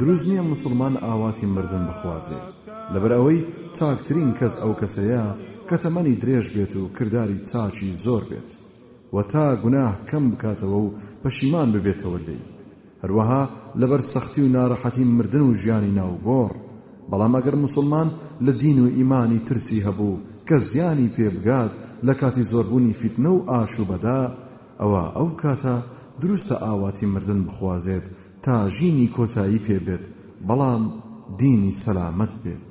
دروست نیە موسڵمان ئاواتی مردن بخوازێ لەبەر ئەوەی چاکترین کەس ئەو کەسەیە کە تەمەنی درێژ بێت و کرداری چاکی زۆر بێت وە تا گوناه کەم بکاتەوە و پەشیمان ببێتەوە لێی هەروەها لەبەر سەختی و نارەحەتی مردن و ژیانی ناو گۆڕ بەڵام ئەگەر موسڵمان لە دین و ئیمانی ترسی هەبوو کە زیانی پێ بگات لە کاتی زۆربوونی فیتنە و ئاشوبەدا ئەوا ئەو کاتە دروستە ئاواتی مردن بخوازێت تا ژینی کۆتایی پێبێت بەڵام دینی سەلامەت بێت.